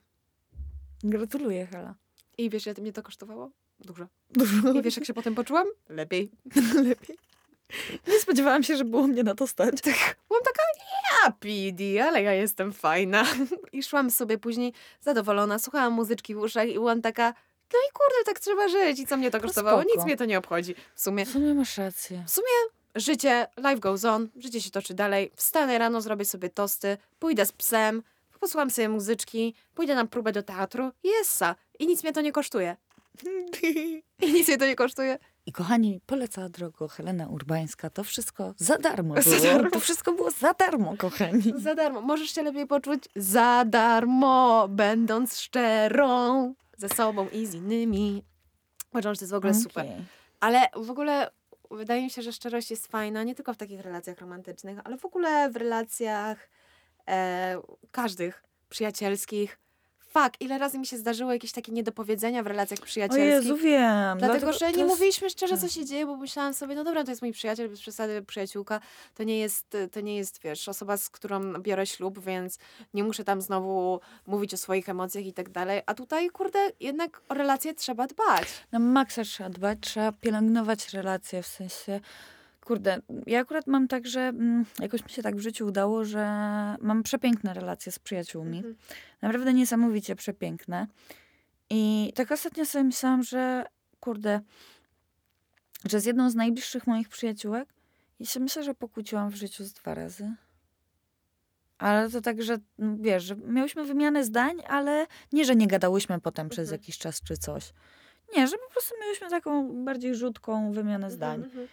Gratuluję, Hela. I wiesz, ile mnie to kosztowało? Dużo. Dużo I wiesz, jak się potem poczułam? Lepiej. lepiej. Nie spodziewałam się, że było mnie na to stać. Byłam taka, a PD, ale ja jestem fajna. I szłam sobie później zadowolona, słuchałam muzyczki w uszach i byłam taka, no i kurde, tak trzeba żyć. I co mnie to To kosztowało? Nic mnie to nie obchodzi. W sumie W sumie masz rację. życie, life goes on, życie się toczy dalej. Wstanę rano, zrobię sobie tosty, pójdę z psem, posłucham sobie muzyczki, pójdę na próbę do teatru i essa. I nic mnie to nie kosztuje. I nic mnie to nie kosztuje. I kochani, polecała drogo Helena Urbańska. To wszystko za darmo Za było. darmo. To wszystko było za darmo, kochani. Za darmo. Możesz się lepiej poczuć za darmo, będąc szczerą ze sobą i z innymi. Uważam, że to jest w ogóle super. Okej. Ale w ogóle wydaje mi się, że szczerość jest fajna, nie tylko w takich relacjach romantycznych, ale w ogóle w relacjach e, każdych, przyjacielskich. Fuck, ile razy mi się zdarzyło jakieś takie niedopowiedzenia w relacjach O przyjacielskich. Jezu, wiem. Dlatego, że to nie jest- mówiliśmy szczerze, co tak. się dzieje, bo myślałam sobie, no dobra, to jest mój przyjaciel, bez przesady przyjaciółka, to nie jest, to nie jest, wiesz, osoba, z którą biorę ślub, więc nie muszę tam znowu mówić o swoich emocjach i tak dalej. A tutaj, kurde, jednak o relacje trzeba dbać. Na maksa trzeba dbać, trzeba pielęgnować relacje, w sensie... Kurde, ja akurat mam tak, że mm, jakoś mi się tak w życiu udało, że mam przepiękne relacje z przyjaciółmi. Mhm. Naprawdę niesamowicie przepiękne. I tak ostatnio sobie myślałam, że kurde, że z jedną z najbliższych moich przyjaciółek, ja się myślę, że pokłóciłam w życiu z dwa razy. Ale to tak, że no, wiesz, że miałyśmy wymianę zdań, ale nie, że nie gadałyśmy potem przez Mhm. jakiś czas czy coś. Nie, że po prostu miałyśmy taką bardziej rzutką wymianę zdań. Mhm, mhm.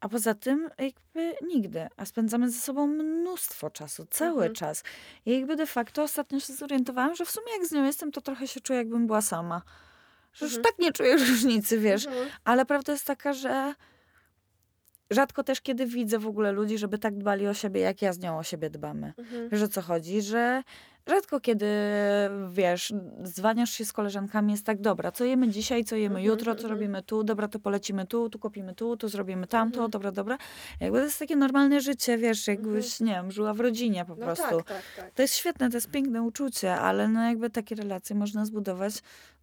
A poza tym jakby nigdy. A spędzamy ze sobą mnóstwo czasu, cały Mhm. czas. I jakby de facto ostatnio się zorientowałam, że w sumie jak z nią jestem, to trochę się czuję jakbym była sama. Że już Mhm. tak nie czuję różnicy, wiesz. Mhm. Ale prawda jest taka, że rzadko też kiedy widzę w ogóle ludzi, żeby tak dbali o siebie, jak ja z nią o siebie dbamy. Mhm. O co chodzi? Że rzadko kiedy, wiesz, zwaniasz się z koleżankami, jest tak, dobra, co jemy dzisiaj, co jemy Mhm, jutro, co mhm. robimy tu, dobra, to polecimy tu, tu kupimy tu, tu zrobimy tamto, Mhm. dobra, dobra. Jakby to jest takie normalne życie, wiesz, jakbyś, nie wiem, żyła w rodzinie po No prostu. tak, tak, tak. To jest świetne, to jest piękne uczucie, ale no jakby takie relacje można zbudować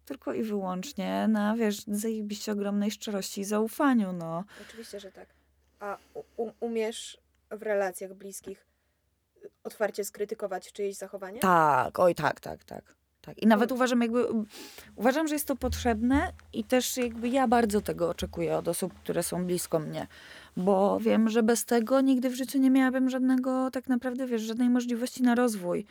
tylko i wyłącznie na, wiesz, zajebiście ogromnej szczerości i zaufaniu, no. Oczywiście, że tak. A u- umiesz w relacjach bliskich otwarcie skrytykować czyjeś zachowanie? Tak, oj tak, tak, tak. tak. I nawet uważam jakby, uważam, że jest to potrzebne i też jakby ja bardzo tego oczekuję od osób, które są blisko mnie. Bo wiem, że bez tego nigdy w życiu nie miałabym żadnego, tak naprawdę, wiesz, żadnej możliwości na rozwój.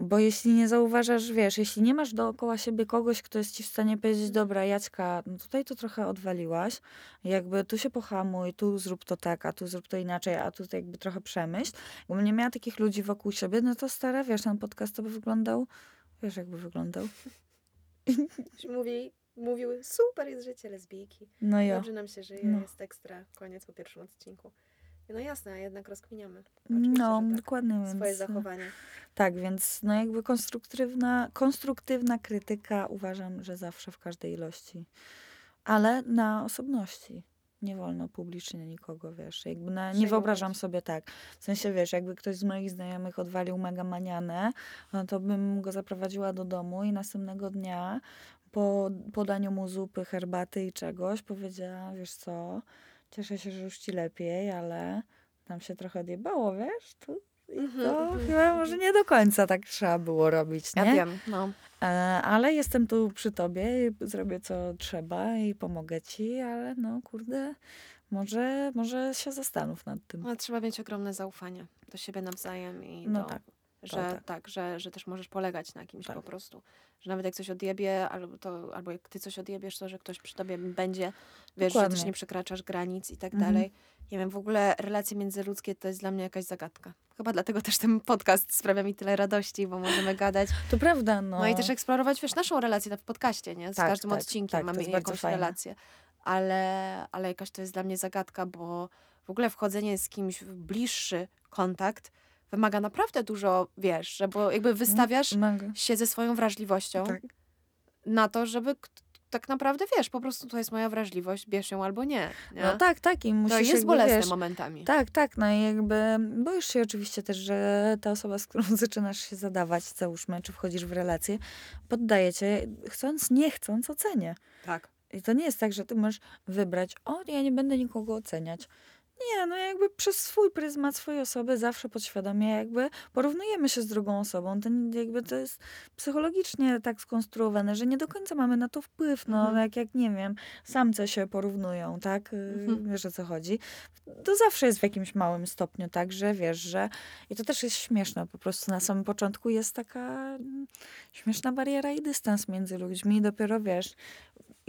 Bo jeśli nie zauważasz, wiesz, jeśli nie masz dookoła siebie kogoś, kto jest ci w stanie powiedzieć, dobra, Jaćka, no tutaj to trochę odwaliłaś, jakby tu się pohamuj, tu zrób to tak, a tu zrób to inaczej, a tu jakby trochę przemyśl. Jakbym nie miała takich ludzi wokół siebie, no to stara, wiesz, ten podcast to by wyglądał, wiesz, jakby wyglądał. Mówi, mówiły, super jest życie lesbijki. No jo. Dobrze nam się żyje, No. jest ekstra. Koniec po pierwszym odcinku. No jasne, a jednak rozkminiamy. Oczywiście, No, tak. dokładnie, Swoje więc... zachowanie. Tak, więc no jakby konstruktywna, konstruktywna krytyka uważam, że zawsze w każdej ilości. Ale na osobności. Nie wolno publicznie nikogo, wiesz. Jakby na, nie wyobrażam sobie tak. W sensie, wiesz, jakby ktoś z moich znajomych odwalił mega manianę, no to bym go zaprowadziła do domu i następnego dnia po podaniu mu zupy, herbaty i czegoś powiedziała, wiesz co, cieszę się, że już ci lepiej, ale tam się trochę odjebało, wiesz, tu i Mhm, to mhm, chyba może nie do końca tak trzeba było robić, nie? Ja wiem, no. E, ale jestem tu przy tobie i zrobię co trzeba i pomogę ci, ale no kurde, może, może się zastanów nad tym. Ale trzeba mieć ogromne zaufanie do siebie nawzajem i No do, tak, że, tak. tak, że, że też możesz polegać na kimś Tak. po prostu. Że nawet jak coś odjebie, albo, to, albo jak ty coś odjebiesz, to że ktoś przy tobie będzie, wiesz, że też Dokładnie. nie przekraczasz granic i tak Mhm. dalej. Nie wiem, w ogóle relacje międzyludzkie to jest dla mnie jakaś zagadka. Chyba dlatego też ten podcast sprawia mi tyle radości, bo możemy gadać. To prawda, no. No, i też eksplorować, wiesz, naszą relację w podcaście, nie? Z Tak, każdym tak, odcinkiem tak, mamy jakąś fajne. relację. Ale, ale jakaś to jest dla mnie zagadka, bo w ogóle wchodzenie z kimś w bliższy kontakt wymaga naprawdę dużo, wiesz, że bo jakby wystawiasz Mega. się ze swoją wrażliwością Tak. na to, żeby tak naprawdę, wiesz, po prostu to jest moja wrażliwość, bierz ją albo nie. nie? No tak, tak. I musisz to jest jakby, bolesne wiesz, momentami. Tak, tak, no i jakby boisz się oczywiście też, że ta osoba, z którą zaczynasz się zadawać, załóżmy, czy wchodzisz w relację, poddaje cię, chcąc, nie chcąc, ocenie. tak. I to nie jest tak, że ty możesz wybrać, o, ja nie będę nikogo oceniać. Nie, no jakby przez swój pryzmat swojej osoby zawsze podświadomie jakby porównujemy się z drugą osobą. To nie- jakby to jest psychologicznie tak skonstruowane, że nie do końca mamy na to wpływ. No Mhm. jak, jak nie wiem, samce się porównują, tak? Y, Mhm. Wiesz o co chodzi. To zawsze jest w jakimś małym stopniu tak, że wiesz, że i to też jest śmieszne. Po prostu na samym początku jest taka mm, śmieszna bariera i dystans między ludźmi. I dopiero wiesz,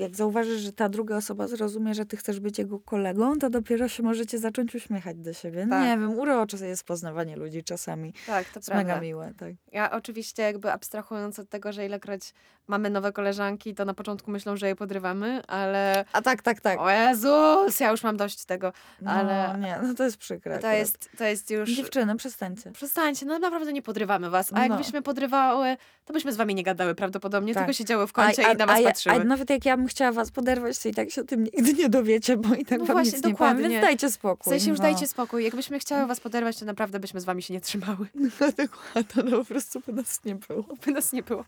jak zauważysz, że ta druga osoba zrozumie, że ty chcesz być jego kolegą, to dopiero się możecie zacząć uśmiechać do siebie. Tak. Nie wiem, urocze jest poznawanie ludzi czasami. Tak, to jest mega prawda. miłe, tak. Ja oczywiście jakby abstrahując od tego, że ilekroć mamy nowe koleżanki, to na początku myślą, że je podrywamy, ale A tak, tak, tak. o Jezus, ja już mam dość tego. No, ale- nie, no to jest przykre. To akurat. jest, to jest już... Dziewczyny, przestańcie. Przestańcie, no naprawdę nie podrywamy was. A No. jakbyśmy podrywały, to byśmy z wami nie gadały prawdopodobnie, Tak. tylko siedziały w kącie i na was a, patrzyły. a nawet jak ja bym chciała was poderwać, to i tak się o tym nigdy nie dowiecie, bo i tak No wam właśnie, nic nie powiem, dokładnie. więc dajcie W spokój. sensie już no. dajcie spokój. Jakbyśmy chciały was poderwać, to naprawdę byśmy z wami się nie trzymały. Dokładnie, no po prostu by nas nie było. By nas nie było.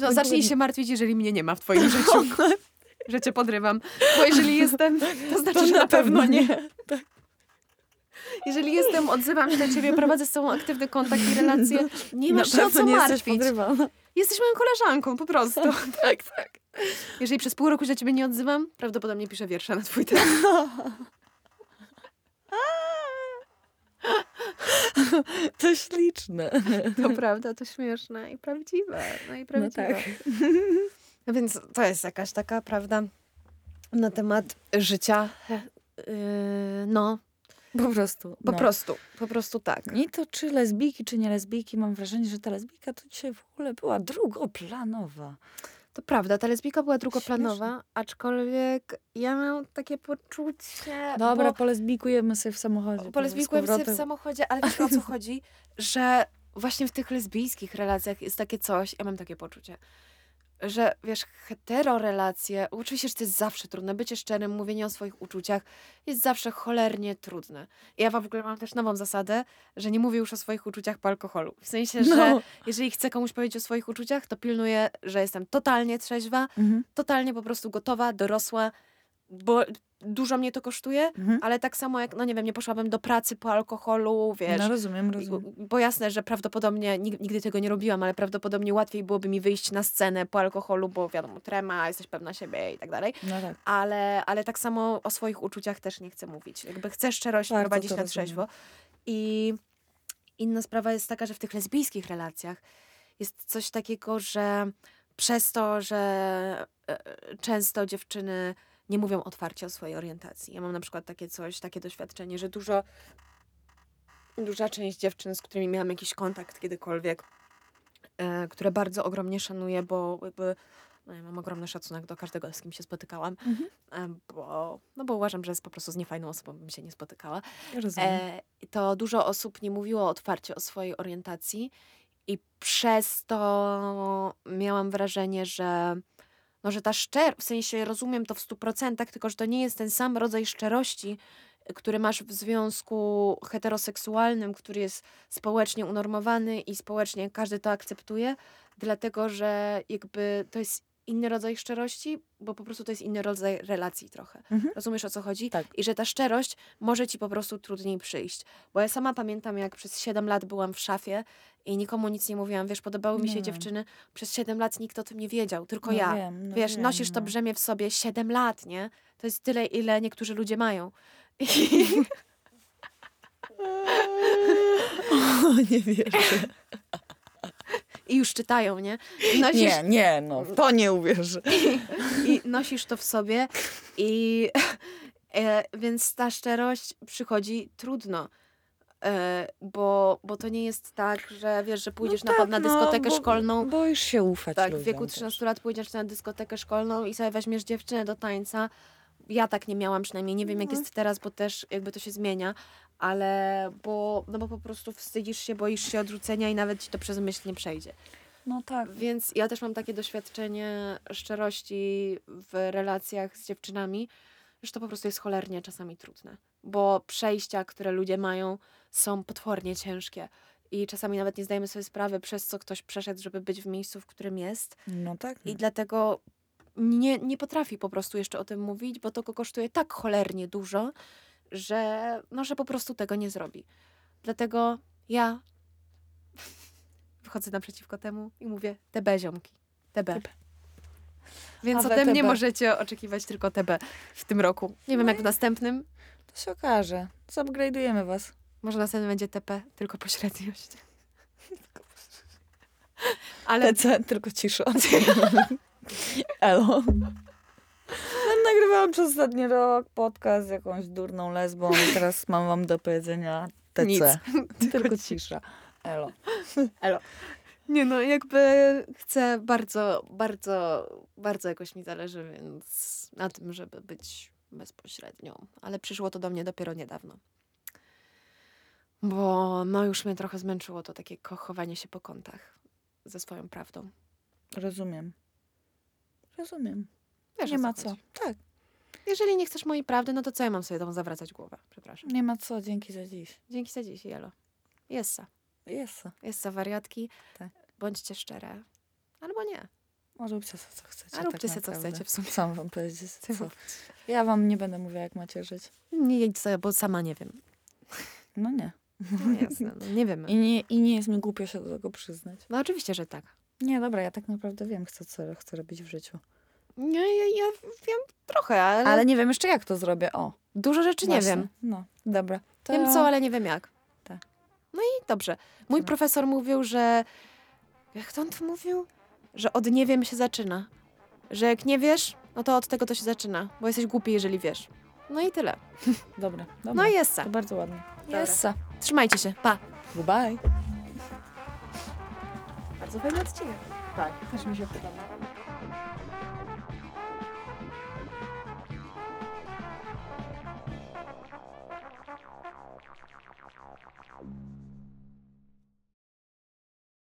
No, zacznij się martwić, jeżeli mnie nie ma w twoim życiu. Że cię podrywam. Bo jeżeli jestem, to znaczy, To że na pewno nie. Tak. Jeżeli jestem, odzywam się do ciebie, prowadzę z tobą aktywny kontakt i relacje, nie masz Na się o pewno co martwić. podrywana. Jesteś moją koleżanką, po prostu. Tak, tak. Jeżeli przez pół roku się do ciebie nie odzywam, prawdopodobnie piszę wiersze na twój temat. To śliczne. To prawda, to śmieszne i prawdziwe. No i No prawdziwe. tak. No Więc to jest jakaś taka prawda na temat życia. Yy, no, Po prostu. po no. prostu, po prostu tak. I to czy lesbijki, czy nie lesbijki, mam wrażenie, że ta lesbijka to dzisiaj w ogóle była drugoplanowa. To prawda, ta lesbijka była drugoplanowa, aczkolwiek ja mam takie poczucie. Dobra, bo polesbijkujemy sobie w samochodzie. polesbijkujemy sobie w samochodzie, ale wiesz o co chodzi? Że właśnie w tych lesbijskich relacjach jest takie coś, ja mam takie poczucie, że wiesz, heterorelacje, oczywiście, że to jest zawsze trudne, bycie szczerym, mówienie o swoich uczuciach jest zawsze cholernie trudne. I ja w ogóle mam też nową zasadę, że nie mówię już o swoich uczuciach po alkoholu. W sensie, że No. jeżeli chcę komuś powiedzieć o swoich uczuciach, to pilnuję, że jestem totalnie trzeźwa, Mhm. totalnie po prostu gotowa, dorosła, bo dużo mnie to kosztuje, Mhm. ale tak samo jak, no nie wiem, nie poszłabym do pracy po alkoholu, wiesz. No rozumiem, rozumiem. Bo jasne, że prawdopodobnie nig- nigdy tego nie robiłam, ale prawdopodobnie łatwiej byłoby mi wyjść na scenę po alkoholu, bo wiadomo, trema, jesteś pewna siebie i tak dalej. No tak. Ale, ale tak samo o swoich uczuciach też nie chcę mówić. Jakby chcę szczerość Bardzo prowadzić na trzeźwo. I inna sprawa jest taka, że w tych lesbijskich relacjach jest coś takiego, że przez to, że e, e, często dziewczyny nie mówią otwarcie o swojej orientacji. Ja mam na przykład takie coś, takie doświadczenie, że dużo, duża część dziewczyn, z którymi miałam jakiś kontakt kiedykolwiek, e, które bardzo ogromnie szanuję, bo jakby no ja mam ogromny szacunek do każdego, z kim się spotykałam, Mhm. e, bo, no bo uważam, że jest po prostu z niefajną osobą, bym się nie spotykała. Rozumiem. E, to dużo osób nie mówiło otwarcie o swojej orientacji i przez to miałam wrażenie, że no, że ta szczer, w sensie rozumiem to w stu procentach, tylko że to nie jest ten sam rodzaj szczerości, y, który masz w związku heteroseksualnym, który jest społecznie unormowany i społecznie każdy to akceptuje, dlatego że jakby to jest inny rodzaj szczerości, bo po prostu to jest inny rodzaj relacji trochę. Mhm. Rozumiesz o co chodzi? Tak. I że ta szczerość może ci po prostu trudniej przyjść. Bo ja sama pamiętam, jak przez 7 lat byłam w szafie i nikomu nic nie mówiłam. Wiesz, podobały mi się Nie. dziewczyny. Przez 7 lat nikt o tym nie wiedział, tylko No ja. wiem, no Wiesz, wiem, nosisz to no. brzemię w sobie 7 lat, nie? To jest tyle, ile niektórzy ludzie mają. I, O, nie wierzę. i już czytają, nie? I Nosisz, Nie, nie, no, to nie uwierzę. I nosisz to w sobie i e, więc ta szczerość przychodzi trudno. E, bo, bo to nie jest tak, że wiesz, że pójdziesz na, na dyskotekę no, bo, szkolną. Boisz się ufać Tak, w wieku też. 13 lat pójdziesz na dyskotekę szkolną i sobie weźmiesz dziewczynę do tańca. Ja tak nie miałam przynajmniej, nie wiem jak No. jest teraz, bo też jakby to się zmienia, ale bo, no bo po prostu wstydzisz się, boisz się odrzucenia i nawet ci to przez myśl nie przejdzie. No tak. Więc ja też mam takie doświadczenie szczerości w relacjach z dziewczynami, że to po prostu jest cholernie czasami trudne. Bo przejścia, które ludzie mają, są potwornie ciężkie. I czasami nawet nie zdajemy sobie sprawy, przez co ktoś przeszedł, żeby być w miejscu, w którym jest. No tak. I dlatego nie, nie potrafi po prostu jeszcze o tym mówić, bo to go kosztuje tak cholernie dużo, że, no, że po prostu tego nie zrobi. Dlatego ja wychodzę naprzeciwko temu i mówię TB ziomki, TB. TB. Więc ode mnie możecie oczekiwać tylko TB w tym roku. Nie wiem, No jak w następnym. To się okaże. Zupgrade'ujemy was. Może następny będzie TP, tylko pośredniość. Ale TC, tylko cisza. Elo. Nagrywałam przez ostatni rok podcast z jakąś durną lesbą i teraz mam wam do powiedzenia TC. Nic. Tylko cisza. Elo. Nie no, jakby chcę bardzo, bardzo, bardzo jakoś mi zależy, więc na tym, żeby być bezpośrednią. Ale przyszło to do mnie dopiero niedawno. Bo no już mnie trochę zmęczyło to takie ko- chowanie się po kątach ze swoją prawdą. Rozumiem. Rozumiem. Wiesz, nie ma co chodzi. Tak. Jeżeli nie chcesz mojej prawdy, no to co ja mam sobie tą zawracać głowę? Przepraszam. Nie ma co. Dzięki za dziś. Dzięki za dziś, Jelo. Jessa. Jest. Jessa wariatki. Tak. Bądźcie szczere. Albo nie. A róbcie sobie co chcecie. A róbcie tak sobie, co chcecie w sumie. Mam wam powiedzieć? Co? Ja wam nie będę mówiła, jak macie żyć. Nie jedź sobie, bo sama nie wiem. No nie. No jasne, no, nie wiemy. I nie, I nie jest mi głupio się do tego przyznać. No oczywiście, że tak. Nie, dobra, ja tak naprawdę wiem, chcę, co chcę robić w życiu. Nie, ja, ja wiem trochę, ale, Ale nie wiem jeszcze, jak to zrobię. O, dużo rzeczy nie właśnie. wiem. No, dobra. To... Wiem co, ale nie wiem jak. Tak. No i dobrze. Mój Dobra. profesor mówił, że... Jak to on to mówił? Że od nie wiem się zaczyna. Że jak nie wiesz, no to od tego to się zaczyna. Bo jesteś głupi, jeżeli wiesz. No i tyle. Dobra, dobra. No i jest To bardzo ładnie. Dobra. Jest. Trzymajcie się. Pa. Bye. Bardzo fajny odcinek. Tak, też mi się podoba.